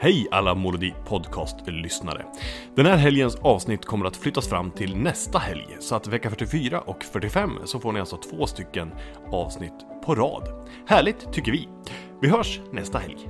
Hej alla Molodi Podcast-lyssnare! Den här helgens avsnitt kommer att flyttas fram till nästa helg, så att vecka 44 och 45 så får ni alltså två stycken avsnitt på rad. Härligt tycker vi! Vi hörs nästa helg!